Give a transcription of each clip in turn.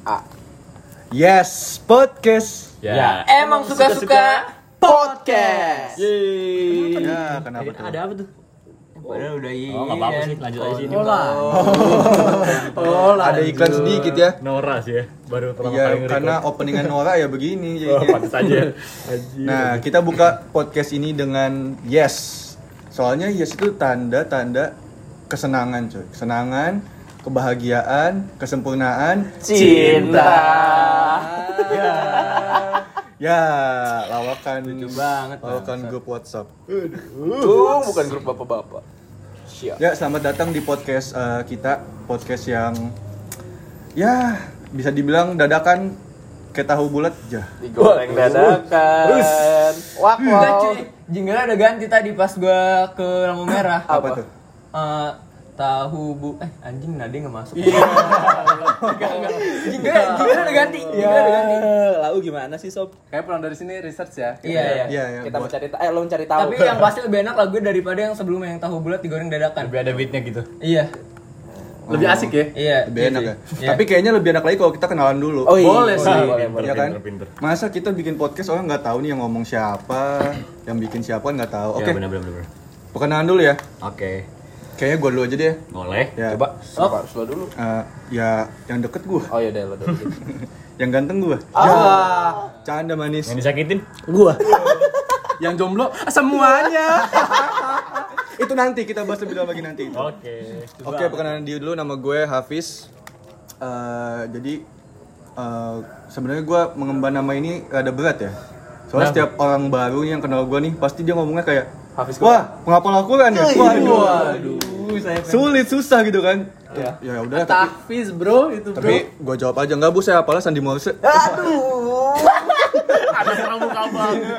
A. Yes, podcast. Ya, Emang suka-suka podcast. Yeay. Ya, kenapa tuh? Ada apa tuh? Padahal udah iya. Oh, nggak apa-apa sih, lanjut aja sini. Oh, lah. Oh. Ada iklan sedikit ya. Nora sih ya, baru pertama Iya, kali nge-record. karena openingan Nora ya begini Oh, pantas aja ya. Nah, kita buka podcast ini dengan yes. Soalnya yes itu tanda-tanda kesenangan, coy. Kesenangan, kebahagiaan, kesempurnaan. Cinta. Ya. Ya, lawakan Lucu banget, Lawakan grup WhatsApp. Tuh, bukan grup bapak-bapak. Siap. Ya, selamat datang di podcast eh, kita, podcast yang ya bisa dibilang dadakan kayak tahu bulat ya. Digoreng dadakan. Wak cuy, jinglenya udah ganti tadi pas gua ke lampu merah. Apa, Apa? tuh? Eh, tahu bu eh anjing nade nggak masuk Iya. jinglenya jinglenya udah ganti jinglenya udah ganti Lalu gimana sih sob? Kayak pulang dari sini research ya. iya iya Iya, ya. Kita buat- mencari eh lo mencari tahu. tapi yang pasti lebih enak lagu daripada yang sebelumnya yang tahu bulat digoreng dadakan Lebih ada beatnya gitu. iya Lebih asik ya. iya lebih enak ya. Iya. Tapi kayaknya lebih enak lagi kalau kita kenalan dulu. Oh iya. Boleh sih. Boleh, boleh. Iya kan? Masa kita bikin podcast orang nggak tahu nih yang ngomong siapa, yang bikin siapa nggak tahu. Oke, Ya, benar benar benar. perkenalan dulu ya. Oke. Kayaknya gue dulu aja deh. Boleh. Ya, Coba, siapa harus lo dulu? eh, ya yang deket gue, Oh iya deh lo dulu. yang ganteng gue. Ah. Canda manis. Yang disakitin? Gua. Yang jomblo semuanya. Itu nanti kita bahas lebih dalam lagi nanti. Oke. Oke, perkenalan diri dulu. Nama gue Hafiz. Eh, jadi eh, sebenarnya gue mengemban nama ini rada berat ya. Soalnya Kenapa? setiap orang baru yang kenal gue nih, pasti dia ngomongnya kayak, Hafiz gue. wah penghafal Al-Quran ya. Waduh, Waduh, saya sulit susah gitu kan. Iya. Ya udah, tapi bro itu bro. tapi gue jawab aja nggak bu saya apalah Sandi Morse. Aduh. Ada pramuka banget.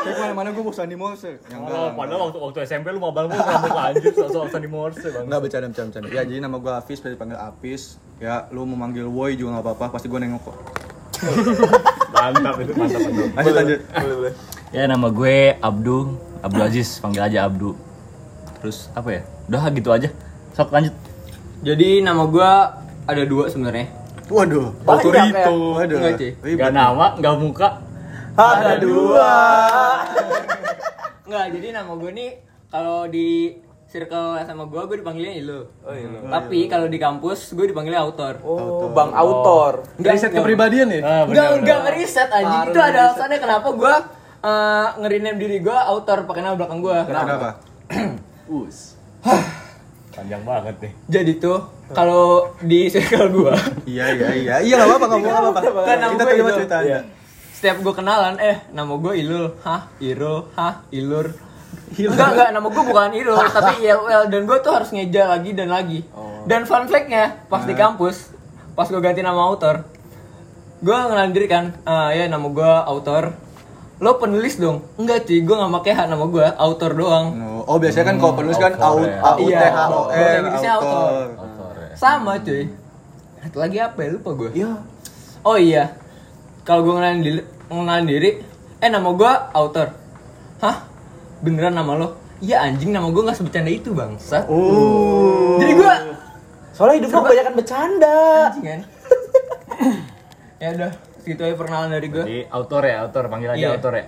Kayak mana-mana gue bu Sandi Morse. Yang Oh, padahal waktu waktu SMP lu mau banget pramuka anjir soal Sandi Morse bang. Enggak bercanda bercanda bercanda. Ya jadi nama gue Hafiz, bisa dipanggil Apis. Ya lu mau manggil Woi juga nggak apa-apa, pasti gue nengok kok. Mantap itu, mantap itu. Lanjut lanjut. Boleh, boleh. Ya nama gue Abdu, Abdu Aziz, panggil aja Abdu. Terus apa ya? Udah gitu aja. Sok lanjut. jadi nama gua ada dua sebenarnya Waduh, Banyak Autorito. ya? Waduh. Enggak, cuy. Ribet. Gak nama, gak muka. Ada dua. Enggak, jadi nama gue nih kalau di circle sama gue, gue dipanggilnya Ilo. Oh iya. Tapi kalau di kampus, gue dipanggilnya autor. Oh, Bang Autor. Enggak, Riset kepribadian ya. Ah, Enggak, enggak ngeriset anjing. Itu ada alasannya kenapa gue uh, nge-rename diri gue autor pakai nama belakang gue. Kenapa? Us. Panjang banget nih. Jadi tuh kalau di circle gue, Iya iya iya. Iya nggak apa-apa nggak apa-apa. Kan Kita gue terima cerita anda. setiap gue kenalan, eh nama gue Ilul, hah Irul, hah Ilur. Enggak enggak, nama gue bukan Irul, tapi ILL dan gue tuh harus ngeja lagi dan lagi. Dan fun fact-nya pas di kampus, pas gue ganti nama autor, gue ngenalin diri kan, "Ah, ya nama gue autor. Lo penulis dong? Enggak cuy, gue gak pakai hak nama gue, autor doang. Oh, oh, biasanya kan kalau penulis kan author out ya. A U T Iya, H O R author. author. Ya. Sama cuy. Satu lagi apa ya? Lupa gue. Iya. Oh iya, kalau gue ngenalin diri, ngenalin diri, eh nama gue author. Hah? Beneran nama lo? Iya anjing nama gue nggak sebecanda itu bangsat. Oh. Jadi gue Soalnya hidup lo kebanyakan bercanda. anjing kan. ya udah, segitu aja perkenalan dari gue. Jadi autor ya, autor panggil aja Iya. autor ya.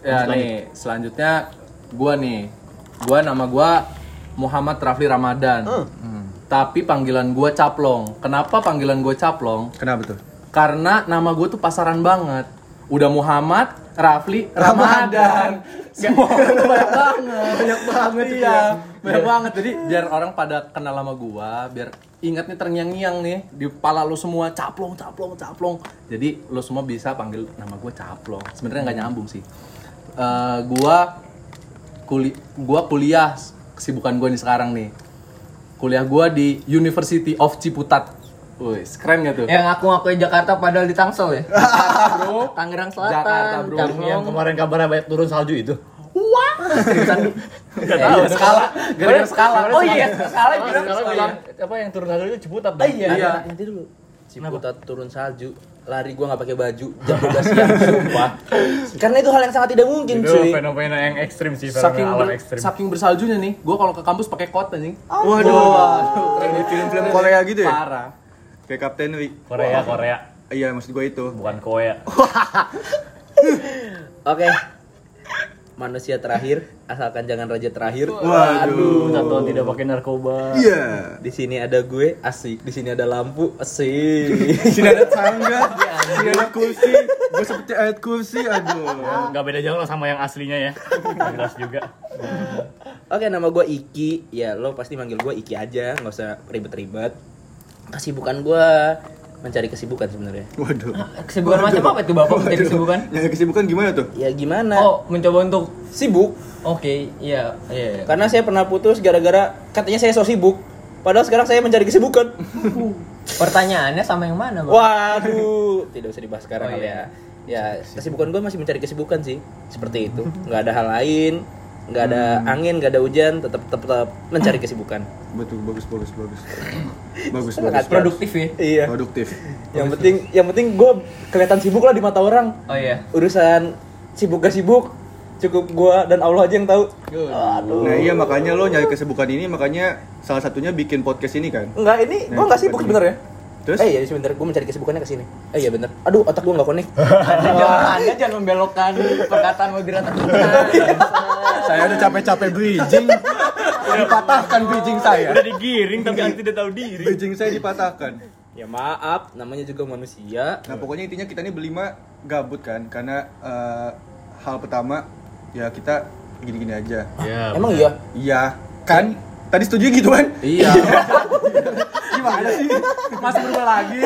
Ya nih, selanjutnya gua nih. Gua nama gua Muhammad Rafli Ramadan. Hmm. Tapi panggilan gua Caplong. Kenapa panggilan gua Caplong? Kenapa tuh? Karena nama gua tuh pasaran banget. Udah Muhammad, Rafli, Ramadan. Semua banyak banget. Banyak banget iya. Banyak banget. Jadi biar orang pada kenal sama gua, biar ingat nih terngiang-ngiang nih di kepala lu semua caplong, caplong, caplong. Jadi lu semua bisa panggil nama gua Caplong. Sebenarnya nggak nyambung sih. Eh, gua kuli gua kuliah kesibukan gua nih sekarang nih. Kuliah gua di University of Ciputat. Wih, keren gak tuh? Yang aku ngakuin Jakarta padahal di Tangsel ya. bro. Tangerang Selatan. Jakarta, bro. Yang, yang kemarin kabarnya banyak turun salju itu. Seriusan. Enggak Iya, skala. Gara-gara skala. Oh iya, Oh, bilang. Oh, iya. apa yang turun salju itu Ciputat. Oh, Bang. iya. Iya. Nanti dulu. Ciputat turun salju, lari gua nggak pakai baju jam 12 siang, sumpah. Karena itu hal yang sangat tidak mungkin, Itu cuy. fenomena yang ekstrim sih, Saking ber- ekstrim. saking bersaljunya nih, gua kalau ke kampus pakai kot anjing. Waduh. Keren di film-film Korea gitu ya? Parah. kayak Kapten Ri. Korea, Korea. Iya, maksud gue itu. Bukan Korea. Oke. Manusia terakhir, asalkan jangan raja terakhir. Waduh. Tatoan tidak pakai narkoba. Iya. Di sini ada gue, asik. Di sini ada lampu, asik. Di sini ada tangga, di sini ada kursi. Gue seperti ayat kursi, aduh. Nggak beda jauh lah sama yang aslinya ya. Jelas juga. Oke, nama gue Iki. Ya, lo pasti manggil gue Iki aja, nggak usah ribet-ribet. Kesibukan gue mencari kesibukan sebenarnya. Waduh. Kesibukan macam apa itu Bapak mencari kesibukan? Yang kesibukan gimana tuh? Ya gimana? Oh, mencoba untuk Sibuk. Oke, iya, iya. Karena saya pernah putus gara-gara katanya saya so sibuk. Padahal sekarang saya mencari kesibukan. Pertanyaannya sama yang mana, Bang? Waduh, tidak usah dibahas sekarang Oh, kali iya. ya. Ya, kesibukan gue masih mencari kesibukan sih, seperti itu. Nggak ada hal lain, nggak ada angin, nggak ada hujan, tetap tetap, mencari kesibukan. Betul, bagus, bagus, bagus. Bagus, Sangat bagus. Produktif ya? Iya. Produktif. Yang penting, yang penting gue kelihatan sibuk lah di mata orang. Oh iya. Urusan sibuk gak sibuk, cukup gue dan Allah aja yang tahu. Aduh. Nah iya makanya lo nyari kesibukan ini makanya salah satunya bikin podcast ini kan. Enggak, ini gue Nah, nggak sibuk sebenarnya. Terus? Eh iya sebentar, gue mencari kesibukannya ke sini. Eh iya bener. Aduh, otak gue nggak connect. Anda jangan, anda jangan membelokkan perkataan moderator. Saya udah capek-capek bridging. dipatahkan bridging saya. Udah digiring tapi Anda tidak tahu diri. Bridging saya dipatahkan. Ya maaf, namanya juga manusia. Nah pokoknya intinya kita ini berlima gabut kan karena eh, hal pertama ya kita gini-gini aja. Ya, Emang iya? Iya kan? Tadi setuju gitu kan? Iya. Gimana sih? Masa berubah lagi?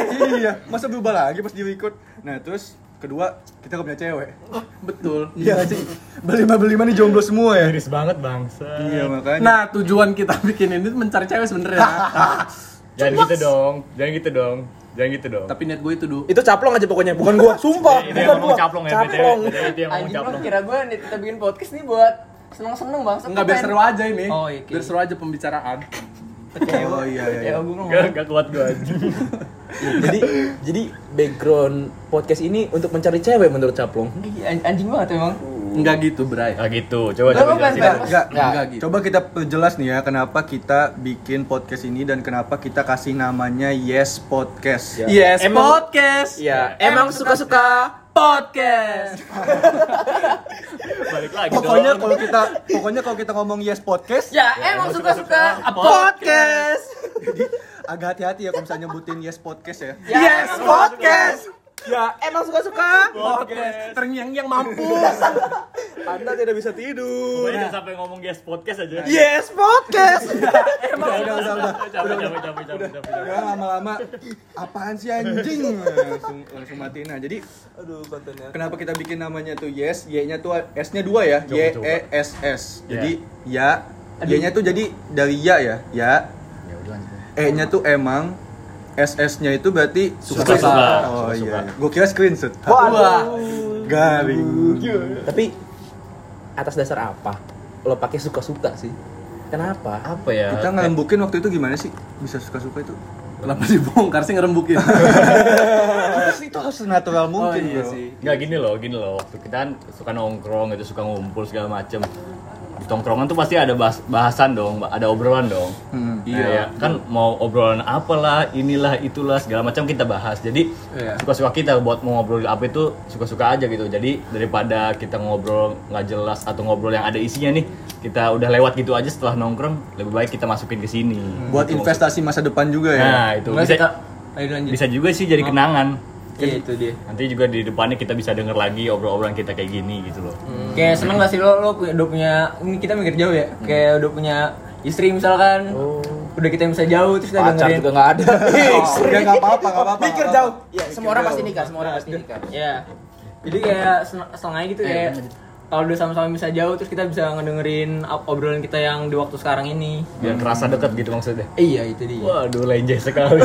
iya, masa berubah lagi pas di record. Nah terus kedua kita gak punya cewek. Betul. Iya sih. Berlima berlima nih jomblo semua ya. Miris banget bangsa. Iya makanya. Nah, tujuan kita bikin ini tuh mencari cewek sebenarnya. Jangan gitu dong. Jangan gitu dong. Jangan gitu dong. Tapi niat gue itu, Du. Itu caplong aja pokoknya, bukan gua. Sumpah, bukan gua. caplong ya, Caplong. BTW. Itu yang ngomong lu caplong. kira gue nih kita bikin podcast nih buat seneng-seneng bang. Enggak biar seru aja ini. Oh, iya. Biar seru aja pembicaraan. Oh iya iya. iya. Ya gue ngomong. Gak, gak kuat gue anjing. jadi jadi background podcast ini untuk mencari cewek menurut Caplong. An- Anjing banget emang. Enggak gitu, Bray. Gak gitu. Coba coba jelasin. Enggak, Enggak. Enggak gitu. Coba kita perjelas nih ya kenapa kita bikin podcast ini dan kenapa kita kasih namanya Yes Podcast. Yes, Emang- podcast. Ya, emang suka-suka podcast. Balik lagi Pokoknya kalau kita pokoknya kalau kita ngomong Yes Podcast Ya emang suka-suka podcast. Jadi agak hati-hati ya kalau misalnya nyebutin Yes Podcast ya. Yes Podcast. Ya, emang suka-suka. Podcast. Terngiang yang mampus. Anda tidak bisa tidur. Pokoknya jangan sampai ngomong guys podcast aja. Yes Podcast. Udah, udah, udah, udah. Capek, capek. Udah lama-lama apaan sih anjing? Langsung langsung matiin. Nah, jadi Aduh, kontennya. kenapa kita bikin namanya tuh Yes? Y-nya tuh S-nya dua ya. Y. E S S. Jadi ya. Y-nya tuh jadi dari ya ya. Ya. Ya udah lanjut. E-nya tuh emang SS-nya itu berarti Suka-suka. Oh Suka-suka. iya. Gue kira screenshot. Wah. Garing. Tapi atas dasar apa lo pakai suka-suka sih? Kenapa? Apa ya? Kita ngelembukin waktu itu gimana sih? Bisa suka-suka itu? Kenapa dibongkar sih ngerembukin? itu harus natural mungkin, oh, iya bro. sih. Nggak gini loh, gini loh. Waktu kita kan suka nongkrong gitu, suka ngumpul segala macem. Tongkrongan tuh pasti ada bahas- bahasan dong, ada obrolan dong. Hmm. Iya, ya. kan mau obrolan apalah, inilah, itulah segala macam kita bahas. Jadi Iya. suka-suka kita buat mau ngobrol apa itu suka-suka aja gitu. Jadi daripada kita ngobrol nggak jelas atau ngobrol yang ada isinya nih, kita udah lewat gitu aja setelah nongkrong, lebih baik kita masukin ke sini. Buat Gitu investasi masa depan juga ya. Nah, itu Nggak, bisa kita- bisa juga sih jadi kenangan. Iya itu dia. Nanti juga di depannya kita bisa denger lagi obrolan-obrolan kita kayak gini gitu loh. Kayak seneng gak sih lo, lo punya, udah punya, ini kita mikir jauh ya Kayak udah punya istri misalkan Udah kita bisa jauh, terus kita Pacar dengerin juga nggak ada. Ya nggak apa-apa, nggak apa-apa. Mikir jauh. Ya, semua orang pasti nikah, semua orang pasti nikah. Ya Jadi kayak sen- seneng aja gitu kayak kalau udah sama-sama bisa jauh terus kita bisa ngedengerin ob- obrolan kita yang di waktu sekarang ini Biar kerasa deket gitu maksudnya. Iya itu dia Waduh, lenjeh sekali.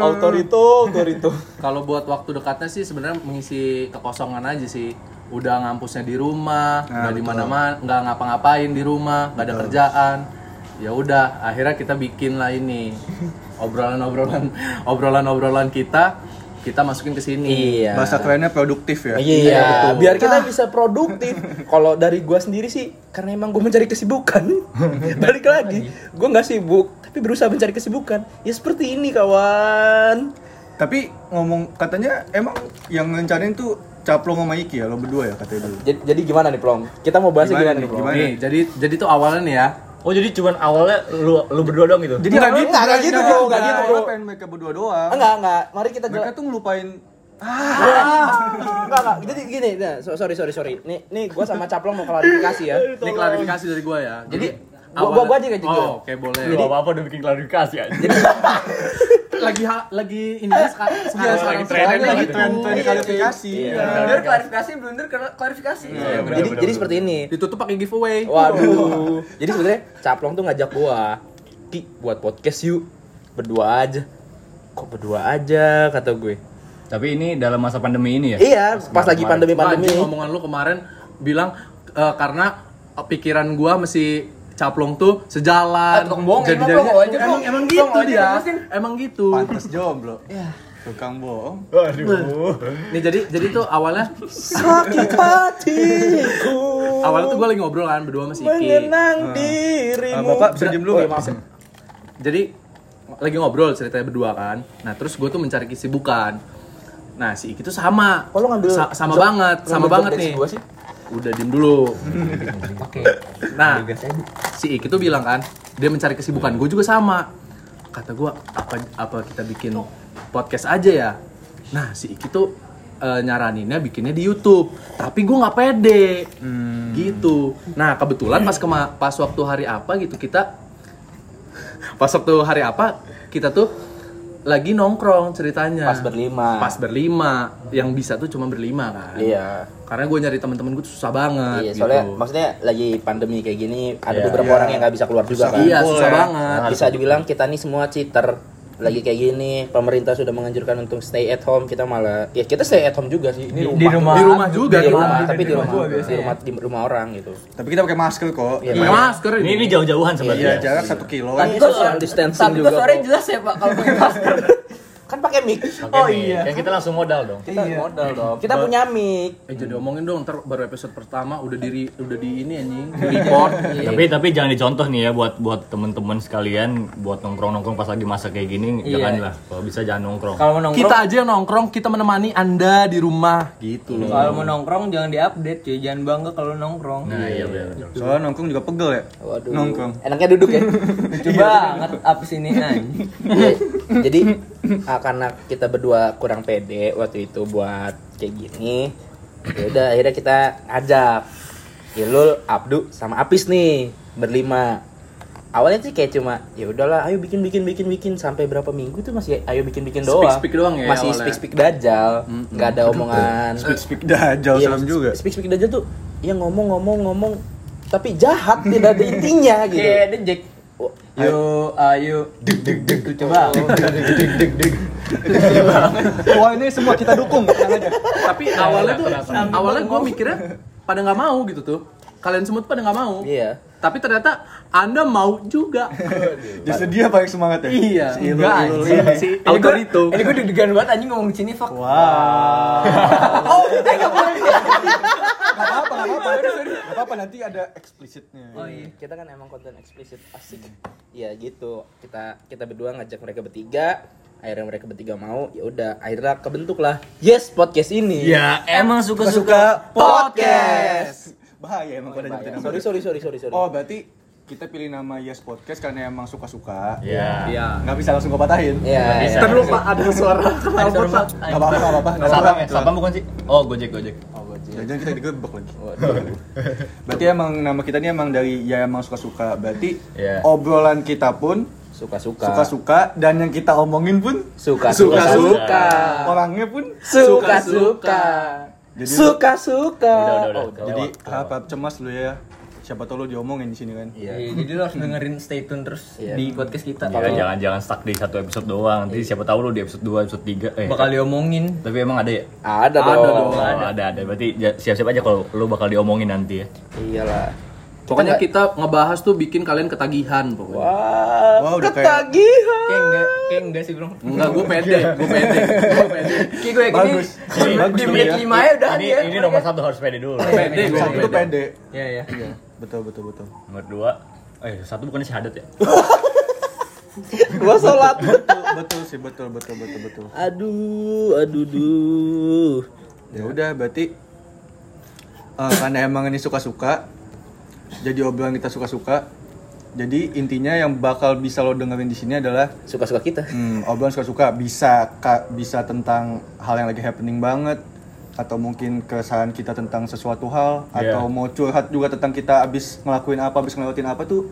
Autorito, autorito. Kalau buat waktu dekatnya sih sebenarnya mengisi kekosongan aja sih. Udah ngampusnya di rumah, Nah, nggak di mana-mana, nggak ngapa-ngapain di rumah, nggak ada kerjaan. Ya udah, akhirnya kita bikin lah ini obrolan-obrolan, obrolan-obrolan kita, kita masukin ke sini. Iya. Bahasa kerennya produktif ya. Iya, biar kita bisa produktif. Kalau dari gua sendiri sih, karena emang gua mencari kesibukan. Balik lagi, gua nggak sibuk. tapi berusaha mencari kesibukan. Ya seperti ini kawan. Tapi ngomong katanya emang yang ngencarin tuh Caplong sama Iki ya lo berdua ya katanya dulu. Jadi, jadi gimana nih Plong? Kita mau bahasnya Gimana gimana, nih, nih Plong? gimana? Nih, jadi jadi tuh awalnya nih ya. Oh jadi cuman awalnya lu lu berdua doang gitu. Jadi Enggak nggak gitu, nggak gitu, bro, nggak gitu, bro. pengen mereka berdua doang. Enggak, enggak. Mari kita Mereka tuh ngelupain Enggak, enggak. Jadi gini, nah, so- sorry, sorry, sorry. Nih, nih gua sama Caplong mau klarifikasi ya. Ini klarifikasi dari gua ya. Jadi, gua- gua- gua aja kayak gitu. Oh, oke boleh. Jadi apa apa udah bikin klarifikasi aja. lagi ha- lagi ini sekarang Iya, sekarang lagi sekarang tren lagi tren tren klarifikasi. Iya. Blunder klarifikasi, blunder klarifikasi. jadi jadi seperti ini. Ditutup pakai giveaway. Waduh. Jadi sebenarnya Caplong tuh ngajak gua, "Ki, buat podcast yuk." Berdua aja. Kok berdua aja kata gue. Tapi ini dalam masa pandemi ini ya. Iya, pas lagi kemarin. pandemi-pandemi. Anjing, omongan lu kemarin bilang eh, karena pikiran gua masih caplong tuh sejalan. Ah, tukang bohong, Jadi emang jadinya- bohong aja, emang emang gitu dia. Emang gitu. Pantes jomblo. Tukang bohong. Waduh. Nih jadi jadi tuh awalnya Sakit hatiku. awalnya tuh gua lagi ngobrol kan berdua sama si Iki. mengenang Ah, dirimu. Bapak bisa diem dulu Oh, nggak? maaf. Jadi lagi ngobrol ceritanya berdua kan. Nah, terus gue tuh mencari kesibukan. Nah, si Iki tuh sama. Kok lo ngambil Sa- sama banget, sama banget nih. gua sih? Udah diem dulu. Oke. Nah, si Iki tuh bilang kan, dia mencari kesibukan. Gue juga sama. Kata gue, apa apa kita bikin podcast aja ya? Nah, si Iki tuh eh, nyaraninnya bikinnya di YouTube. Tapi gue nggak pede. Gitu. Nah, kebetulan pas kema pas waktu hari apa gitu kita pas waktu hari apa kita tuh lagi nongkrong ceritanya. Pas berlima. Pas berlima. Yang bisa tuh cuma berlima kan. Iya. Karena gue nyari teman-teman gue susah banget. Iya, soalnya gitu. maksudnya lagi pandemi kayak gini, ada Iya. beberapa Iya. orang yang nggak bisa keluar juga kan. Iya, susah banget. Bisa dibilang kita nih semua cheater. Lagi kayak gini, pemerintah sudah menganjurkan untuk stay at home, kita malah ya kita stay at home juga sih. Ini Di rumah. Di rumah juga, di di rumah, rumah. tapi di rumah, di rumah di rumah orang gitu. Tapi kita pakai masker kok. Iya, Pakai masker Ini ini jauh-jauhan Iya, sebenarnya. jarak satu kilo. Tapi social distancing Tapi juga. kok. jelas ya Pak kalau pakai masker. Kan pakai mic. Pakai Oh, mic. iya. Kan kita langsung modal dong. Kita modal dong. Kita punya mic. Eh jadi omongin dong, ntar baru episode pertama udah di udah di ini anjing, di report. Tapi tapi jangan dicontoh nih ya buat buat temen-temen sekalian buat nongkrong-nongkrong pas lagi masa kayak gini Iya. jangan lah kalau bisa jangan nongkrong. Kalau mau nongkrong, kita aja yang nongkrong, kita menemani Anda di rumah gitu loh. kalau mau nongkrong jangan diupdate cuy, jangan bangga kalau nongkrong. Nah, iya benar. Soalnya nongkrong juga pegel ya. Waduh. Nongkrong. Enaknya duduk ya. Lucu banget abis ini anjing. Iya, Jadi karena kita berdua kurang pede waktu itu buat kayak gini, ya udah akhirnya kita ajak Ilul, Abdu sama Apis nih berlima. Awalnya sih kayak cuma ya udahlah, ayo bikin bikin bikin bikin sampai berapa minggu tuh masih ayo bikin bikin doang. Speak-speak doang ya Masih awalnya. speak speak dajal, nggak ada omongan. Speak speak dajal Iya, juga. Speak speak dajal tuh ya ngomong ngomong ngomong tapi jahat tidak ada intinya gitu. Kayak Jack. Oh, Yo, ayo, deg deg deg lucu banget. Wah ini semua kita dukung. Aja. Tapi awalnya tuh, awalnya gue mikirnya pada nggak mau gitu tuh. Kalian semua tuh pada nggak mau. Iya. Tapi ternyata Anda mau juga. Justru dia paling semangat ya. iya. Si Enggak, Ilul. anjing. Si Ini gua- Autorito. Ini gue deg-degan banget anjing ngomong di sini, fuck. Wah. Oh, eh enggak boleh. Gak apa-apa, gak apa-apa. Gak apa-apa nanti ada eksplisitnya. Oh iya. kita kan emang konten eksplisit asik ya gitu kita kita berdua ngajak mereka bertiga akhirnya mereka bertiga mau ya udah akhirnya kebentuk lah yes podcast ini Ya, emang Suka podcast. Bahaya emang pada nyebutin nama. sorry sorry sorry sorry sorry Oh berarti kita pilih nama Yes Podcast karena emang suka-suka. Ya. Iya. Nggak bisa langsung gue patahin. ya, bisa. ya. Ntar dulu Pak ada suara Pak. Gak apa-apa, gak apa-apa. Ya? Sapam bukan sih? Oh, Gojek, Gojek. Jangan kita digebek lagi. Berarti emang nama kita ini emang dari ya emang suka-suka. Berarti Iya. obrolan kita pun suka suka suka-suka dan yang kita omongin pun suka suka-suka. Orangnya pun suka suka Jadi suka suka Udah, udah, udah. Oh, Jadi harap cemas lu ya. Siapa tau lu diomongin di sini kan. Iya. Iya, jadi lo harus dengerin stay tune terus Iya. di podcast kita. Ya, jangan jangan stuck di satu episode doang. Nanti siapa tahu lu di episode 2, episode 3 eh. bakal diomongin. Tapi emang ada ya? ada Ada dong, dong. Oh, ada ada. Berarti siap-siap aja kalau lu bakal diomongin nanti ya. iyalah Pokoknya kita ngebahas tuh bikin kalian ketagihan pokoknya. wah Wah, udah ketagihan Kayak enggak, kayak enggak sih, Bro. Enggak, gue pede, gue pede, gue pede. Kayak gue Bagus. di, Bagus di menit ya. lima ya udah ini dia. ini nomor satu harus pede dulu. Pede, gue Satu tuh pede. Iya, iya. Betul betul betul. Nomor dua, eh satu bukan syahadat ya? gua sholat. Betul, betul sih betul betul betul betul. Aduh aduh duh. Ya udah berarti eh, karena emang ini suka-suka jadi obrolan kita suka-suka jadi intinya yang bakal bisa lo dengerin di sini adalah suka-suka kita. hmm, obrolan suka-suka. Bisa ka- bisa tentang hal yang lagi happening banget atau mungkin keresahan kita tentang sesuatu hal Iya. atau mau curhat juga tentang kita abis ngelakuin apa abis ngelewatin apa tuh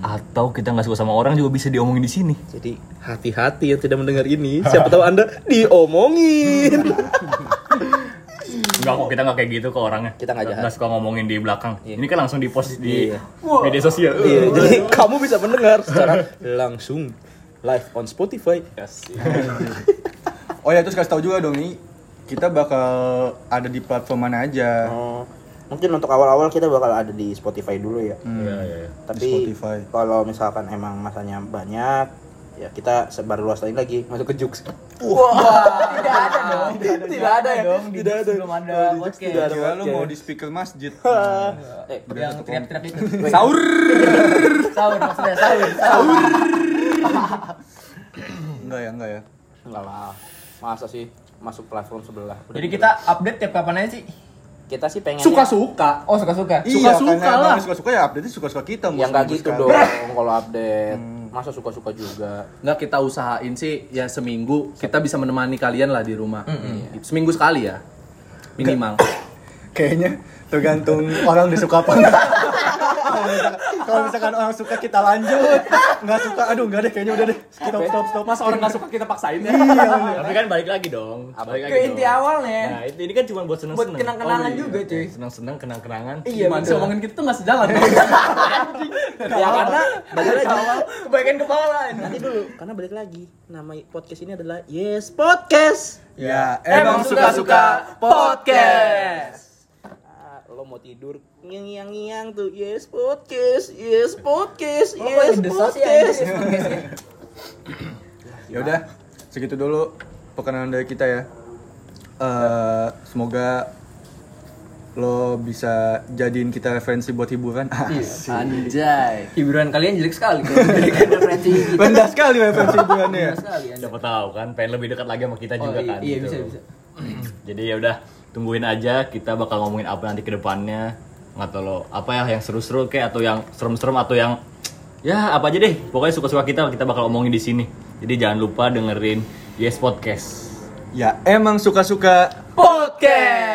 Atau kita nggak suka sama orang juga bisa diomongin di sini. jadi hati-hati yang tidak mendengar ini siapa tahu anda diomongin Enggak kok kita nggak kayak gitu ke orangnya. Kita nggak jahat. Nggak suka ngomongin di belakang. Iya. Ini kan langsung di post di Iya. media sosial. Iya, jadi kamu bisa mendengar secara langsung live on Spotify. oh ya terus kasih tahu juga dong nih kita bakal ada di platform mana aja Oh, mungkin untuk awal-awal kita bakal ada di Spotify dulu ya. Iya, iya, iya. Tapi Spotify. kalau misalkan emang masanya banyak, ya kita sebar luasain lagi masuk ke Jux. Tidak ada dong. Tidak ada ya? dong. Di Tidak ada. Belum ada podcast. tidak ada. Lu mau di speaker masjid Eh, Yang teriak-teriak itu. sahur Sahur maksudnya sahur. Sahur. enggak ya enggak ya enggak lah. Masa sih masuk platform sebelah? Udah Jadi gitu. kita update tiap kapan aja sih? kita sih pengen Suka-suka. Oh suka-suka. iya Suka-suka karena lah. suka-suka ya update suka-suka kita yang Ya, nggak gitu sekali. dong kalau update. Masa suka-suka juga. Nggak kita usahain sih ya seminggu kita bisa menemani kalian lah di rumah. Gitu. Seminggu sekali ya. Minimal. kayaknya tergantung orang disuka apa enggak Kalau misalkan- kalau misalkan orang suka kita lanjut nggak suka aduh nggak deh kayaknya udah deh stop stop stop Masa orang nggak suka kita paksain ya? Tapi kan balik lagi dong. Balik lagi Ke inti dong. awalnya. Nah, itu ini kan cuma buat seneng-seneng. Buat kenang-kenangan juga cuy. Seneng-seneng, kenang-kenangan. Iya Gimana sih betul. ngomongin gitu tuh nggak sejalan. ya karena balik lagi. Kebaikan kepala. Nanti dulu, karena balik lagi. Nama podcast ini adalah Yes Podcast. ya Emang suka-suka podcast. Lo mau tidur ngiang-ngiang tuh Yes Podcast, Yes Podcast, Yes Podcast. Yes podcastnya? ya udah segitu dulu perkenalan dari kita ya Eh, semoga lo bisa jadiin kita referensi buat hiburan Anjay. Hiburan kalian jelek sekali. kalau Memberikan referensi gitu. rendah sekali referensi hiburannya ya Rendah sekali Anda. Siapa tahu kan, pengen lebih dekat lagi sama kita Oh, juga iya, kan. Iya gitu. bisa bisa. Jadi ya udah tungguin aja kita bakal ngomongin apa nanti ke depannya. Nggak tahu lo apa ya yang seru-seru kayak atau yang serem-serem atau yang ya apa aja deh. Pokoknya suka-suka kita kita bakal omongin di sini. Jadi jangan lupa dengerin Yes Podcast. ya emang suka-suka Podcast.